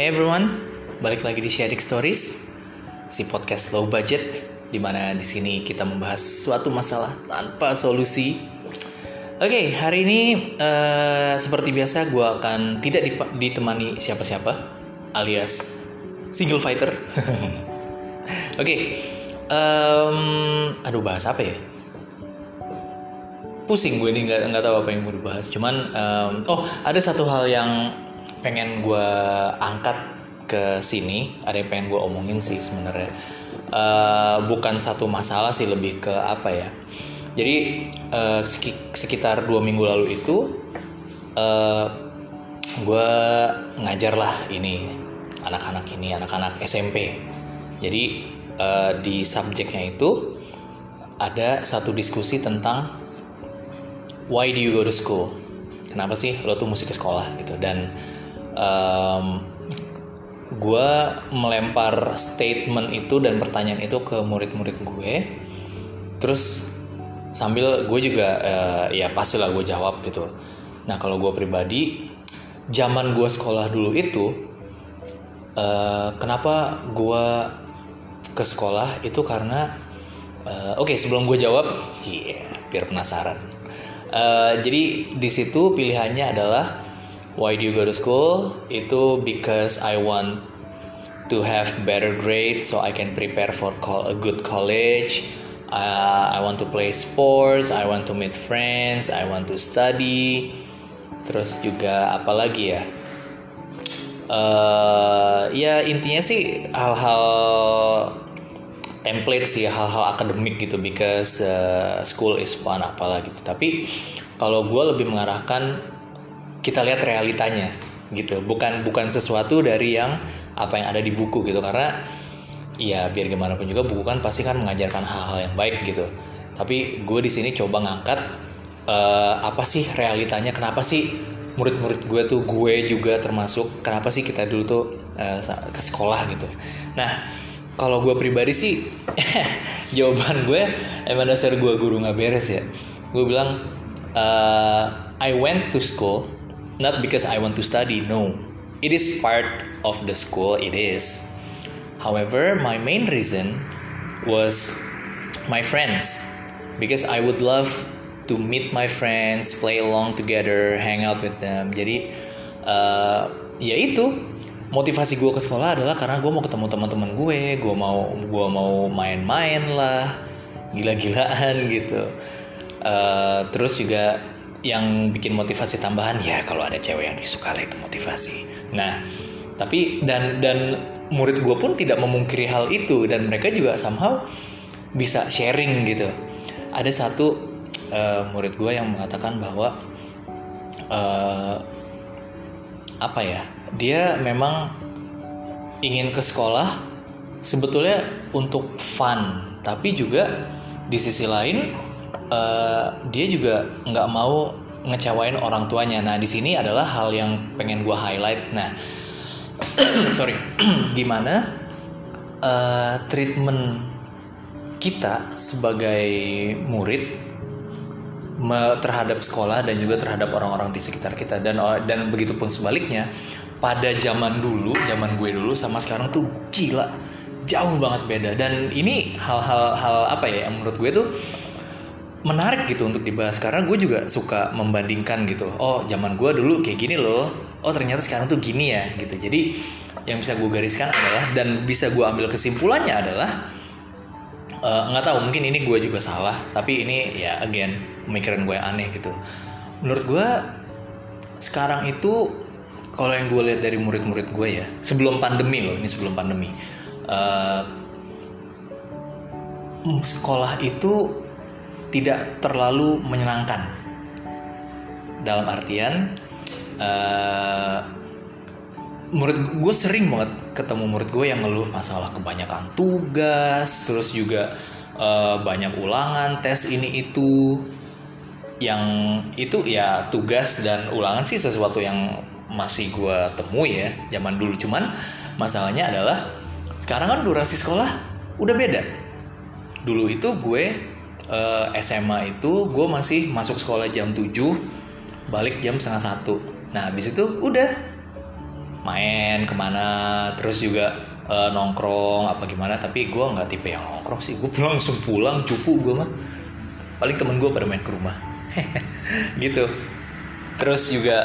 Hey everyone, balik lagi di Sharing Stories, si podcast low budget, di mana di sini kita membahas suatu masalah tanpa solusi. Oke, hari ini uh, seperti biasa gue akan tidak ditemani siapa-siapa, alias single fighter. Oke, okay, um, aduh bahas apa ya? Pusing gue ini nggak nggak tahu apa yang mau dibahas. Cuman, um, oh ada satu hal yang pengen gue angkat ke sini ada yang pengen gue omongin sih sebenarnya. Uh, bukan satu masalah sih lebih ke apa ya. Jadi uh, sekitar dua minggu lalu itu uh, eh, gue ngajar lah ini anak-anak ini anak-anak SMP jadi uh, di subjeknya itu ada satu diskusi tentang why do you go to school? Kenapa sih lo tuh musik ke sekolah gitu? Dan um, gue melempar statement itu dan pertanyaan itu ke murid-murid gue. Terus sambil gue juga uh, ya pastilah gue jawab gitu. Nah kalau gue pribadi zaman gue sekolah dulu itu uh, kenapa gue ke sekolah itu karena uh, oke okay, sebelum gue jawab yeah, biar penasaran. Uh, jadi di situ pilihannya adalah why do you go to school? Itu because I want to have better grades so I can prepare for a good college. Uh, I want to play sports I want to meet friends I want to study. Terus juga apa lagi ya? Uh, ya intinya sih hal-hal template sih hal-hal akademik gitu because uh, school is fun apalah gitu tapi kalau gue lebih mengarahkan kita lihat realitanya gitu. Bukan bukan sesuatu dari yang apa yang ada di buku gitu. Karena ya biar gimana pun juga buku kan pasti kan mengajarkan hal-hal yang baik gitu. Tapi gue di sini coba ngangkat uh, apa sih realitanya? Kenapa sih murid-murid gue tuh gue juga termasuk kenapa sih kita dulu tuh uh, ke sekolah gitu. Nah kalau gue pribadi sih jawaban gue emang dasar gue guru nggak beres ya. Gue bilang uh, I went to school not because I want to study no. It is part of the school it is. However my main reason was my friends. Because I would love to meet my friends play along together hang out with them. Jadi uh, ya itu. Motivasi gue ke sekolah adalah karena gue mau ketemu teman-teman gue gue mau gue mau main-main lah gila-gilaan gitu. Uh, terus juga yang bikin motivasi tambahan ya kalau ada cewek yang disuka lah itu motivasi. Nah tapi dan dan murid gue pun tidak memungkiri hal itu dan mereka juga somehow bisa sharing gitu. Ada satu uh, murid gue yang mengatakan bahwa uh, apa ya dia memang ingin ke sekolah sebetulnya untuk fun tapi juga di sisi lain uh, dia juga nggak mau ngecewain orang tuanya. Nah di sini adalah hal yang pengen gue highlight. Nah sorry, gimana uh, treatment kita sebagai murid terhadap sekolah dan juga terhadap orang-orang di sekitar kita dan dan begitupun sebaliknya pada zaman dulu zaman gue dulu sama sekarang tuh gila jauh banget beda dan ini hal-hal hal apa ya menurut gue tuh menarik gitu untuk dibahas. Karena gue juga suka membandingkan gitu. Oh zaman gue dulu kayak gini loh. Oh ternyata sekarang tuh gini ya gitu. Jadi yang bisa gue gariskan adalah dan bisa gue ambil kesimpulannya adalah eh, nggak uh, tahu mungkin ini gue juga salah tapi ini ya again pemikiran gue aneh gitu. Menurut gue sekarang itu kalau yang gue lihat dari murid-murid gue ya sebelum pandemi loh ini sebelum pandemi uh, sekolah itu tidak terlalu menyenangkan. Dalam artian uh, murid gue sering banget ketemu murid gue yang ngeluh masalah kebanyakan tugas terus juga uh, banyak ulangan tes ini itu. Yang itu ya tugas dan ulangan sih sesuatu yang masih gue temui ya zaman dulu. Cuman masalahnya adalah sekarang kan durasi sekolah udah beda. Dulu itu gue uh, eh, SMA itu gue masih masuk sekolah jam 7 balik jam setengah satu. Nah habis itu udah main ke mana terus juga uh, nongkrong apa gimana tapi gue nggak tipe yang nongkrong sih. Gue langsung pulang cupu gue mah. Paling temen gue pada main ke rumah. Gitu. Terus juga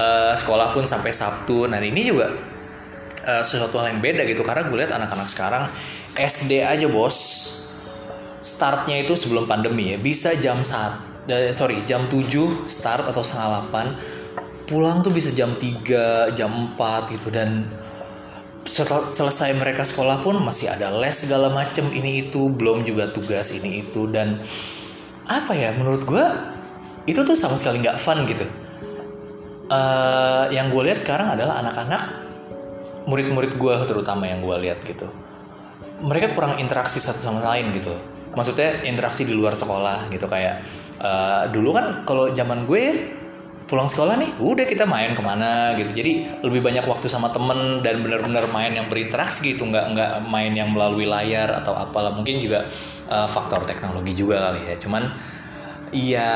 uh, sekolah pun sampai Sabtu. Nah ini juga uh, sesuatu hal yang beda gitu karena gue lihat anak-anak sekarang SD aja bos startnya itu sebelum pandemi ya. Bisa jam saat uh, sorry jam 7 start atau setengah 8 pulang tuh bisa jam 3 jam 4 gitu. Dan selesai mereka sekolah pun masih ada les segala macem ini itu belum juga tugas ini itu. Dan apa ya menurut gue itu tuh sama sekali nggak fun gitu. Uh, yang gue lihat sekarang adalah anak-anak murid-murid gue terutama yang gue lihat gitu. Mereka kurang interaksi satu sama lain gitu maksudnya interaksi di luar sekolah gitu kayak uh, dulu kan kalau zaman gue pulang sekolah nih udah kita main ke mana gitu. Jadi lebih banyak waktu sama temen dan benar-benar main yang berinteraksi gitu nggak nggak main yang melalui layar atau apalah. Mungkin juga uh, faktor teknologi juga kali ya. Cuman ya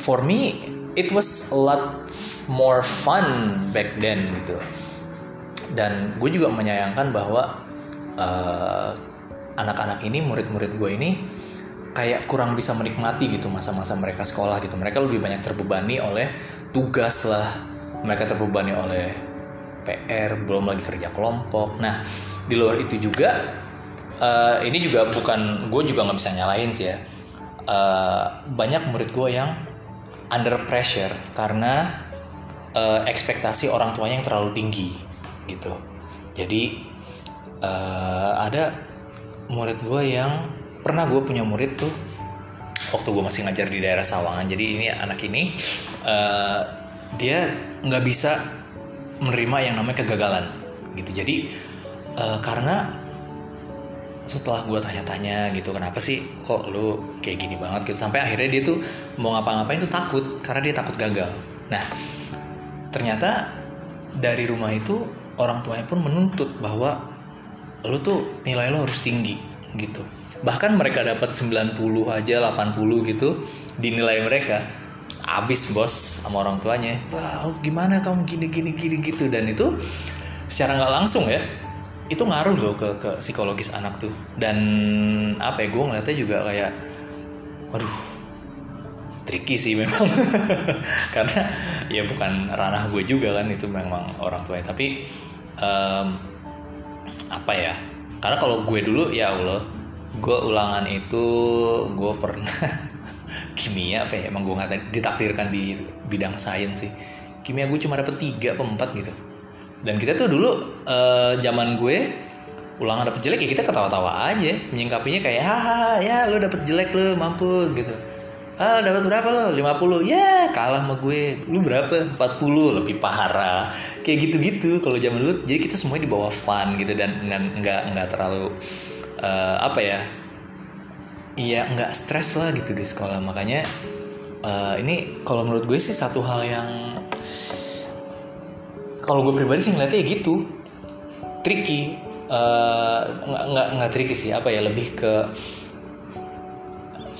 for me it was a lot more fun back then gitu. Dan gue juga menyayangkan bahwa uh, anak-anak ini murid-murid gue ini kayak kurang bisa menikmati gitu masa-masa mereka sekolah gitu. Mereka lebih banyak terbebani oleh tugas lah. Mereka terbebani oleh PR belum lagi kerja kelompok. Nah di luar itu juga uh, ini juga bukan gue juga nggak bisa nyalain sih ya. Uh, banyak murid gue yang under pressure karena uh, ekspektasi orang tuanya yang terlalu tinggi gitu. Jadi uh, ada murid gue yang pernah gue punya murid tuh waktu gue masih ngajar di daerah Sawangan. Jadi ini anak ini uh, dia nggak bisa menerima yang namanya kegagalan gitu. Jadi uh, karena setelah gue tanya-tanya gitu kenapa sih kok lu kayak gini banget? gitu. Sampai akhirnya dia tuh mau ngapa-ngapain tuh takut karena dia takut gagal. Nah ternyata dari rumah itu orang tuanya pun menuntut bahwa lu tuh nilai lo harus tinggi gitu. Bahkan mereka dapat 90 aja 80 gitu dinilai mereka abis bos sama orang tuanya. Wah gimana kamu gini gini gini gitu. Dan itu secara nggak langsung ya itu ngaruh loh ke, ke psikologis anak tuh. Dan apa ya gue ngeliatnya juga kayak waduh tricky sih memang. Karena ya bukan ranah gue juga kan itu memang orang tuanya. Tapi um, apa ya? Karena kalau gue dulu ya Allah gue ulangan itu gue pernah kimia apa ya? Emang gue nggak ditakdirkan di bidang sains sih. Kimia gue cuma dapet tiga empat gitu. Dan kita tuh dulu uh, zaman gue ulangan dapet jelek ya kita ketawa-tawa aja menyingkapinya kayak haha ya lo dapet jelek lo mampus gitu ah dapat berapa lo? 50 ya kalah sama gue. Lu berapa? 40 lebih parah. Kayak gitu-gitu kalau zaman dulu. Jadi kita semuanya dibawa fun gitu dan nggak nggak terlalu uh, apa ya? Iya nggak stres lah gitu di sekolah. Makanya uh, ini kalau menurut gue sih satu hal yang kalau gue pribadi sih ngeliatnya ya gitu. Tricky. Uh, nggak nggak tricky sih. Apa ya? Lebih ke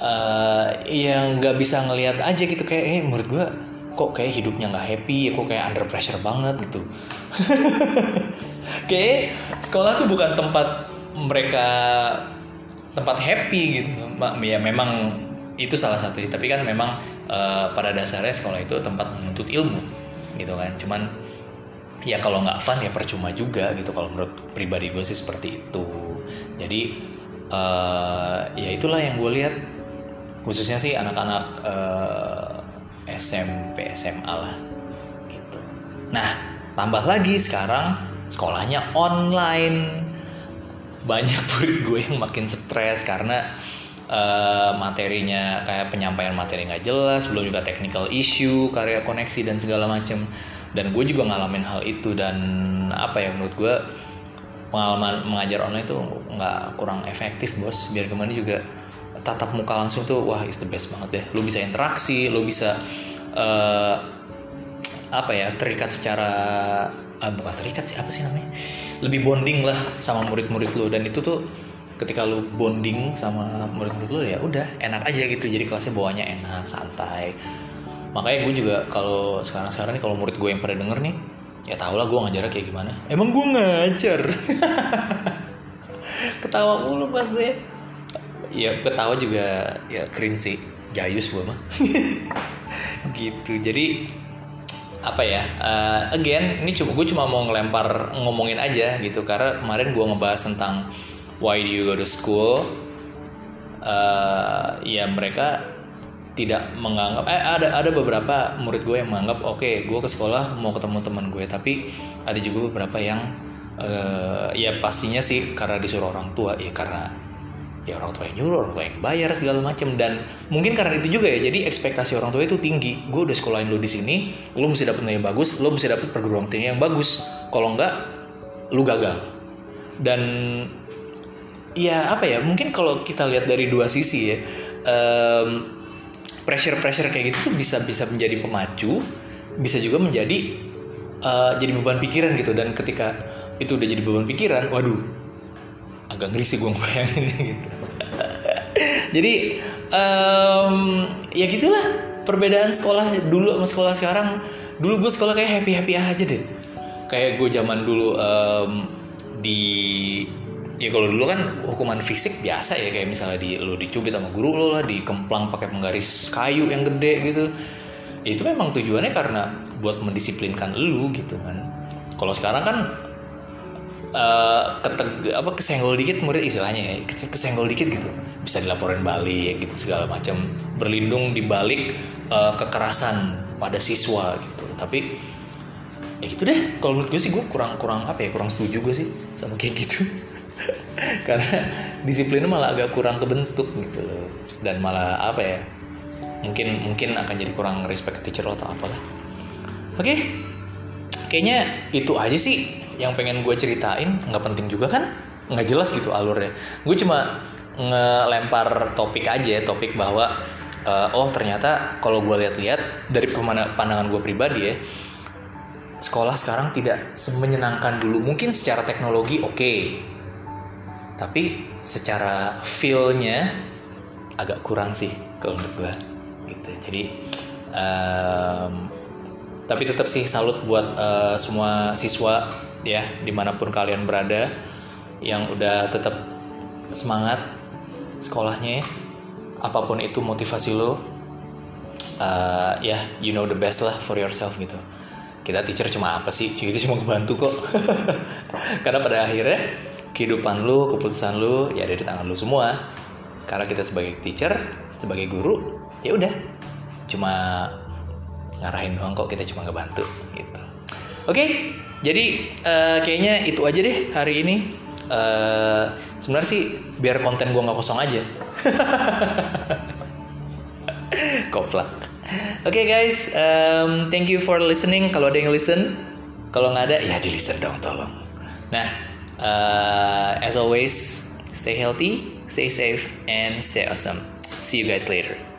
uh, yang nggak bisa ngelihat aja gitu kayak eh menurut gue kok kayak hidupnya nggak happy ya kok kayak under pressure banget gitu. Kayak sekolah tuh bukan tempat mereka tempat happy gitu. Ya memang itu salah satu tapi kan memang uh, pada dasarnya sekolah itu tempat menuntut ilmu gitu kan. Cuman ya kalau nggak fun ya percuma juga gitu kalau menurut pribadi gue sih seperti itu. Jadi uh, ya itulah yang gue lihat khususnya sih anak-anak uh, SMP SMA lah gitu. Nah tambah lagi sekarang sekolahnya online. Banyak murid gue yang makin stres karena uh, materinya kayak penyampaian materi nggak jelas belum juga technical issue karya koneksi dan segala macem. Dan gue juga ngalamin hal itu dan apa ya menurut gue pengalaman mengajar online itu nggak kurang efektif bos. Biar ke mana juga tatap muka langsung tuh wah is the best banget deh. Lu bisa interaksi lu bisa uh, apa ya terikat secara uh, bukan terikat sih apa sih namanya? Lebih bonding lah sama murid-murid lo dan itu tuh ketika lu bonding sama murid-murid lo ya udah enak aja gitu. Jadi kelasnya bawanya enak santai. Makanya gue juga kalau sekarang sekarang nih kalau murid gue yang pada denger nih ya tau lah gue ngajarnya kayak gimana. Emang gue ngajar? Ketawa mulu pas gue ya ketawa juga ya keren sih. Jayus gue mah. Gitu. Jadi apa ya uh, again ini cuma gue cuma mau ngelempar ngomongin aja gitu. Karena kemarin gue ngebahas tentang why do you go to school? Uh, ya mereka tidak menganggap eh ada ada beberapa murid gue yang menganggap oke okay, gue ke sekolah mau ketemu teman gue tapi ada juga beberapa yang uh, ya pastinya sih karena disuruh orang tua ya karena ya orang tua yang nyuruh orang tua yang bayar segala macam dan mungkin karena itu juga ya jadi ekspektasi orang tua itu tinggi. Gue udah sekolahin lo di sini lo mesti dapet nilai bagus lo mesti dapet perguruan tinggi yang bagus. Kalau enggak lo gagal. Dan ya apa ya mungkin kalau kita lihat dari dua sisi ya um, pressure pressure kayak gitu tuh bisa bisa menjadi pemacu bisa juga menjadi uh, jadi beban pikiran gitu. Dan ketika itu udah jadi beban pikiran waduh agak ngeri sih gue bayangin gitu. Jadi um, ya gitulah perbedaan sekolah dulu sama sekolah sekarang. Dulu gue sekolah kayak happy happy aja deh. Kayak gue zaman dulu um, di ya kalau dulu kan hukuman fisik biasa ya. Kayak misalnya di lo dicubit sama guru lo lah dikemplang pakai penggaris kayu yang gede gitu. Itu memang tujuannya karena buat mendisiplinkan lu gitu kan. Kalau sekarang kan uh, keteg apa kesenggol dikit murid istilahnya ya. Kesenggol dikit gitu. Bisa dilaporin balik gitu segala macam. Berlindung di balik uh, kekerasan pada siswa gitu. Tapi ya gitu deh. Kalau menurut gue sih gue kurang kurang apa ya kurang setuju gue sih sama kayak gitu. Karena disiplinnya malah agak kurang kebentuk gitu. Dan malah apa ya mungkin mungkin akan jadi kurang respect teacher atau apalah. Oke. Okay. kayaknya itu aja sih yang pengen gue ceritain nggak penting juga kan? Nggak jelas gitu alurnya. Gue cuma ngelempar topik aja topik bahwa uh, oh ternyata kalau gue lihat-lihat dari pandangan gue pribadi ya sekolah sekarang tidak semenyenangkan dulu. Mungkin secara teknologi oke okay. tapi secara feelnya agak kurang sih kalau menurut gue gitu. Jadi um, tapi tetap sih salut buat uh, semua siswa ya di mana pun kalian berada yang udah tetap semangat sekolahnya apa pun itu motivasi lo uh, ya yeah, you know the best lah for yourself gitu. Kita teacher cuma apa sih? Itu cuma kebantu kok. Karena pada akhirnya kehidupan lu keputusan lu ya ada di tangan lu semua. Karena kita sebagai teacher sebagai guru ya udah. Cuma ngarahin doang kok kita cuma ngebantu gitu. Oke? okay? Jadi uh, kayaknya itu aja deh hari ini. Uh, sebenarnya sih biar konten gue nggak kosong aja. Koplak. Oke okay, guys um, thank you for listening. Kalau ada yang listen kalau nggak ada ya di listen dong tolong. Nah uh, as always stay healthy stay safe and stay awesome. See you guys later